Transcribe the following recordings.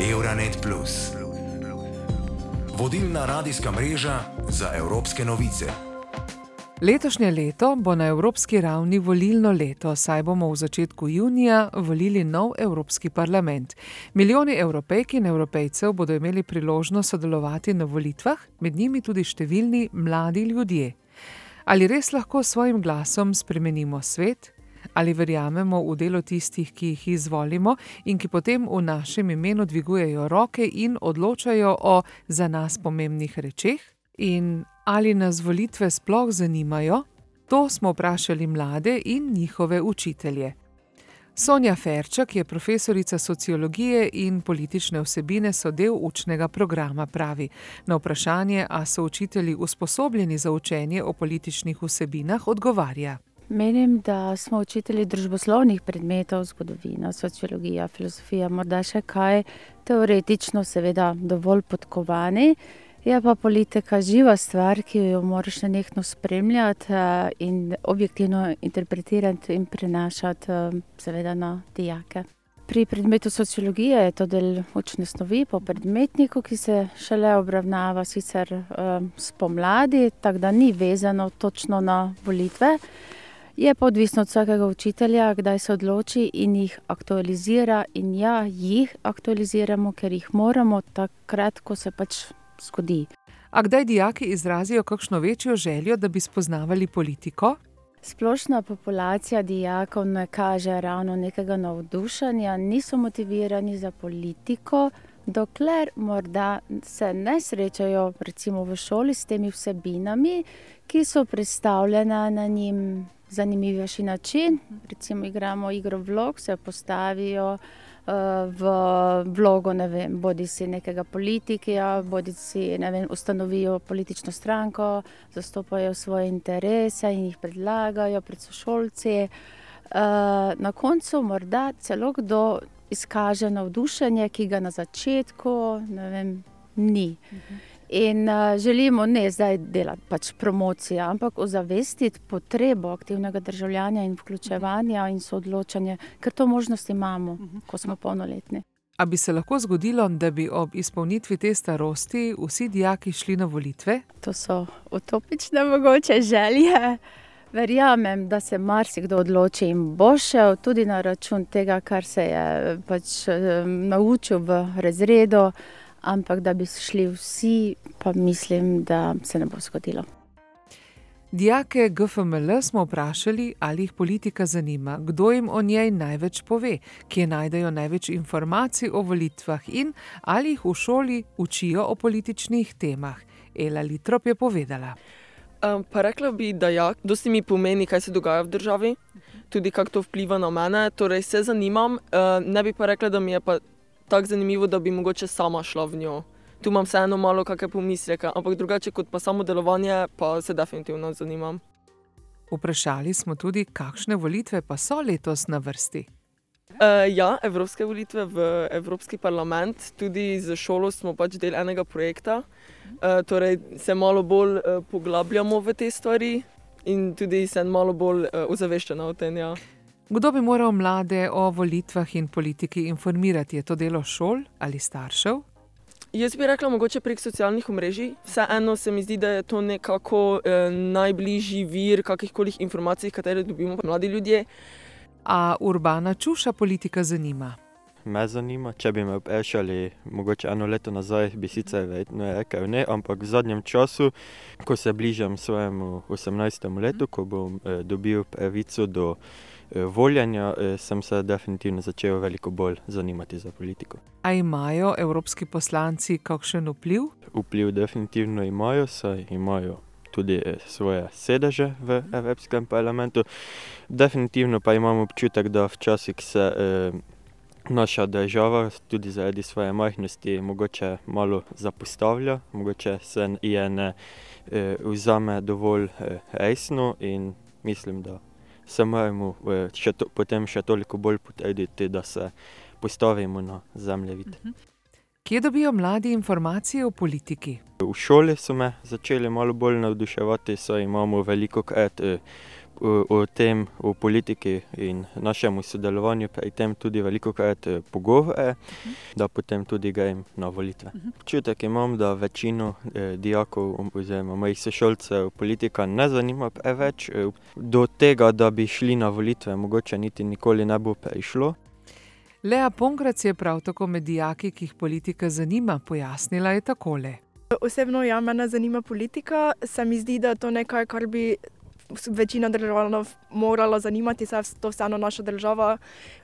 Euronet. Vodilna radijska mreža za evropske novice. Letošnje leto bo na evropski ravni volilno leto, saj bomo v začetku junija volili nov Evropski parlament. Milijoni evropejk in evropejcev bodo imeli priložnost sodelovati na volitvah, med njimi tudi številni mladi ljudje. Ali res lahko s svojim glasom spremenimo svet? Ali verjamemo v delo tistih, ki jih izvolimo in ki potem v našem imenu dvigujejo roke in odločajo o za nas pomembnih rečeh? In ali nas volitve sploh zanimajo? To smo vprašali mlade in njihove učitelje. Sonja Ferčak je profesorica sociologije in politične vsebine so del učnega programa, pravi. Na vprašanje, a so učitelji usposobljeni za učenje o političnih vsebinah, odgovarja. Menim, da smo učitelji družboslovnih predmetov, zgodovina, sociologija, filozofija, morda še kaj teoretično, seveda, dovolj podkovani. Je pa politika živa stvar, ki jo moraš nenehno spremljati in objektivno interpretirati in prenašati, seveda, na dijake. Pri predmetu sociologije je to del učne snovi po predmetniku, ki se šele obravnava sicer spomladi, tako da ni vezano točno na volitve. Je pa odvisno od vsakega učitelja, kdaj se odloči in jih aktualizira. In ja, jih aktualiziramo, ker jih moramo takrat, ko se pač zgodi. A kdaj dijaki izrazijo kakšno večjo željo, da bi spoznavali politiko? Splošna populacija dijakov ne kaže ravno nekega navdušenja, niso motivirani za politiko, dokler morda se ne srečajo, recimo v šoli, s temi vsebinami, ki so predstavljene na njim zanimivejši način. Recimo igramo igro vlog, se postavijo v vlogo, ne vem, bodisi nekega politika, bodisi, ne vem, ustanovijo politično stranko, zastopajo svoje interese in jih predlagajo pred sošolci. Na koncu morda celo kdo izkaže navdušenje, ki ga na začetku, vem, ni. In želimo ne zdaj delati pač promocijo, ampak ozavestiti potrebo aktivnega državljana in vključevanja in soodločanja, ker to možnost imamo, ko smo polnoletni. A bi se lahko zgodilo, da bi ob izpolnitvi te starosti vsi dijaki šli na volitve? To so utopične mogoče želje. Verjamem, da se marsikdo odloči in bo šel tudi na račun tega, kar se je pač naučil v razredu. Ampak da bi šli vsi, pa mislim, da se ne bo zgodilo. Dijake GFML smo vprašali, ali jih politika zanima, kdo jim o njej največ pove, kje najdejo največ informacij o volitvah in ali jih v šoli učijo o političnih temah. Ela Litrop je povedala. pa rekla bi, da ja, dosti mi pomeni, kaj se dogaja v državi, tudi kako to vpliva na mene, torej se zanimam, ne bi pa rekla, da mi je pa tako zanimivo, da bi mogoče sama šla v njo. Tu imam vseeno malo kake pomisleke, ampak drugače kot pa samo delovanje, pa se definitivno zanimam. Vprašali smo tudi, kakšne volitve pa so letos na vrsti. ja, evropske volitve v Evropski parlament, tudi s šolo smo pač del enega projekta. torej se malo bolj poglabljamo v te stvari in tudi sem malo bolj ozaveščena o tem, ja. Kdo bi moral mlade o volitvah in politiki informirati, je to delo šol ali staršev? Jaz bi rekla mogoče prek socialnih omrežij, vseeno se mi zdi, da je to nekako najbližji vir kakršnihkoli informacij, katere dobimo mladi ljudje. A Urbana Čuša politika zanima? Me zanima, če bi me vprašali mogoče eno leto nazaj, bi sicer verjetno rekel ne, ampak v zadnjem času, ko se bližam svojemu osemnajstemu letu, ko bom dobil pravico do voljenja, sem se definitivno začel veliko bolj zanimati za politiko. A imajo evropski poslanci kakšen vpliv? Vpliv definitivno imajo, saj imajo tudi svoje sedeže v Evropskem parlamentu. Definitivno pa imam občutek, da včasih se naša država tudi zaradi svoje majhnosti mogoče malo zapostavlja, mogoče se je ne vzame dovolj resno in mislim, da moramo še potem še toliko bolj potruditi, da se postavimo na zemljevid. Kje dobijo mladi informacije o politiki? V šoli so me začeli malo bolj navduševati, saj imamo velikokrat o, o tem, o politiki in našemu sodelovanju pri tem tudi veliko krat pogovore, da potem tudi grem na volitve. Občutek imam, da večino eh, dijakov oziroma mojih sošolcev politika ne zanima preveč, eh, do tega, da bi šli na volitve, mogoče niti nikoli ne bo prišlo. Lea Pongrac je prav tako med dijaki, ki jih politika zanima, pojasnila je takole. Osebno, ja, mene zanima politika. Se mi zdi, da je to nekaj, kar bi večina državljanov morala zanimati, saj je to vseeno naša država.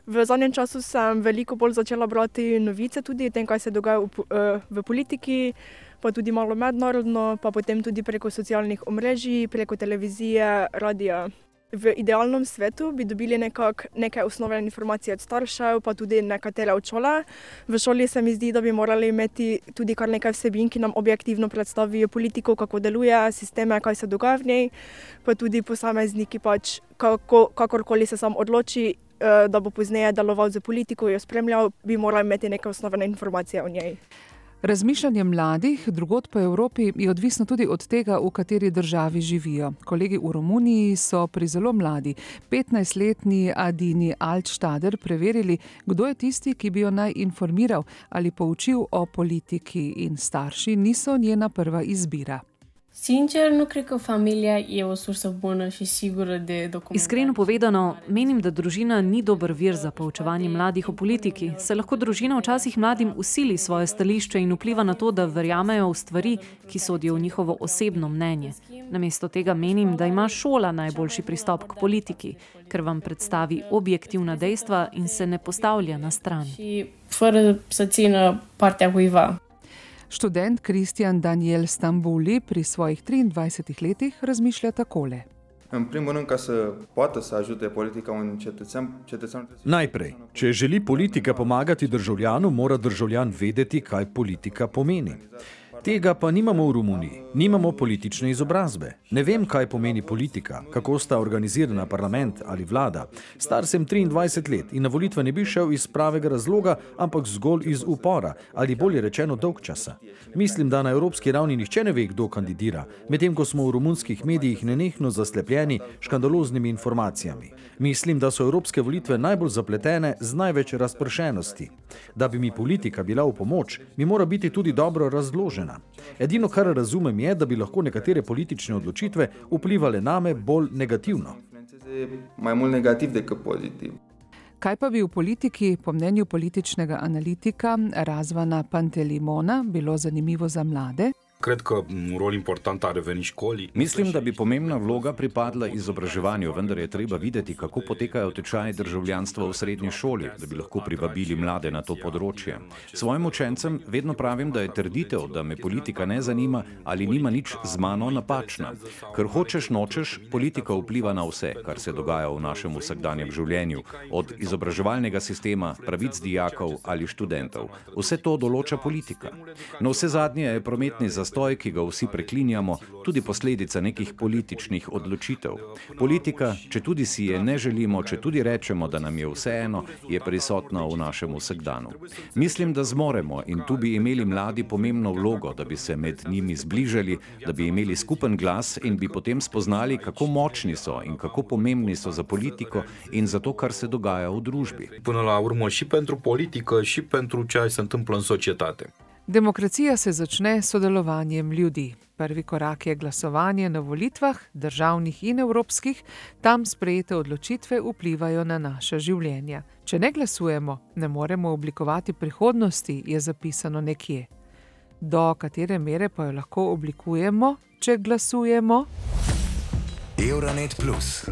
V zadnjem času sem veliko bolj začela brati novice tudi o tem, kaj se dogaja v, eh, v politiki, pa tudi malo mednarodno, pa potem tudi preko socialnih omrežij, preko televizije, radia. V idealnem svetu bi dobili nekak, neke osnovne informacije od staršev, pa tudi nekatere od šole. V šoli se mi zdi, da bi morali imeti tudi kar nekaj vsebin, ki nam objektivno predstavijo politiko, kako deluje, sisteme, kaj se dogaja v njej, pa tudi posamezniki, pač, kako, kakorkoli se sam odloči, eh, da bo pozneje deloval za politiko, jo spremljal, bi morali imeti neke osnovne informacije o njej. Razmišljanje mladih drugod po Evropi je odvisno tudi od tega, v kateri državi živijo. Kolegi v Romuniji so pri zelo mladi, 15-letni Adini Altštader, preverili, kdo je tisti, ki bi jo naj informiral ali poučil o politiki, in starši niso njena prva izbira. Sincer, nu cred că familia e o sursă bună și sigură de documentare. Iskreno povedano, menim, da družina ni dober vir za poučevanje mladih o politiki. Se lahko družina včasih mladim usili svoje stališče in vpliva na to, da verjamejo v stvari, ki sodijo v njihovo osebno mnenje. Namesto tega menim, da ima šola najboljši pristop k politiki, ker vam predstavi objektivna dejstva in se ne postavlja na stran. Fără să țină partea cuiva. Študent Kristjan Daniel Stambuli pri svojih 23 letih razmišlja takole. Najprej, če želi politika pomagati državljanu, mora državljan vedeti, kaj politika pomeni. Tega pa nimamo v Romuniji, nimamo politične izobrazbe. Ne vem, kaj pomeni politika, kako sta organizirana parlament ali vlada. Star sem 23 let in na volitve ne bi šel iz pravega razloga, ampak zgolj iz upora ali bolje rečeno dolg časa. Mislim, da na evropski ravni nihče ne ve, kdo kandidira, medtem ko smo v romunskih medijih nenehno zaslepljeni škandaloznimi informacijami. Mislim, da so evropske volitve najbolj zapletene z največ razpršenosti. Da bi mi politika bila v pomoč, mi mora biti tudi dobro razložena. Edino, kar razumem, je, da bi lahko nekatere politične odločitve vplivali name bolj negativno. Mai mult negativ decât pozitiv. Kaj pa bi v politiki, po mnenju političnega analitika Razvana Pantelimona, bilo zanimivo za mlade? Cred că un rol important are venit școlii. Mislim, da bi pomembna vloga pripadla izobraževanju, vendar je treba videti, kako potekajo tečaji državljanstva v srednji šoli, da bi lahko privabili mlade na to področje. Svojim učencem vedno pravim, da je trditev, da me politika ne zanima ali nima nič z mano, napačna. Ker hočeš nočeš, politika vpliva na vse, kar se dogaja v našem vsakdanjem življenju, od izobraževalnega sistema, pravic dijakov ali študentov. Vse to določa politika. No, vse zadnje je prometni zastoj zastoj, ki ga vsi preklinjamo, tudi posledica nekih političnih odločitev. Politika, če tudi si je ne želimo, če tudi rečemo, da nam je vseeno, je prisotna v našem vsakdanu. Mislim, da zmoremo in tu bi imeli mladi pomembno vlogo, da bi se med njimi zbližali, da bi imeli skupen glas in bi potem spoznali, kako močni so in kako pomembni so za politiko in za to, kar se dogaja v družbi. Până la urmă și pentru politică și pentru ce se întâmplă în societate. Demokracija se začne s sodelovanjem ljudi. Prvi korak je glasovanje na volitvah, državnih in evropskih, tam sprejete odločitve vplivajo na naša življenja. Če ne glasujemo, ne moremo oblikovati prihodnosti, je zapisano nekje. Do katere mere pa jo lahko oblikujemo, če glasujemo? Euronet Plus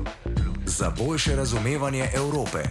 za boljše razumevanje Evrope.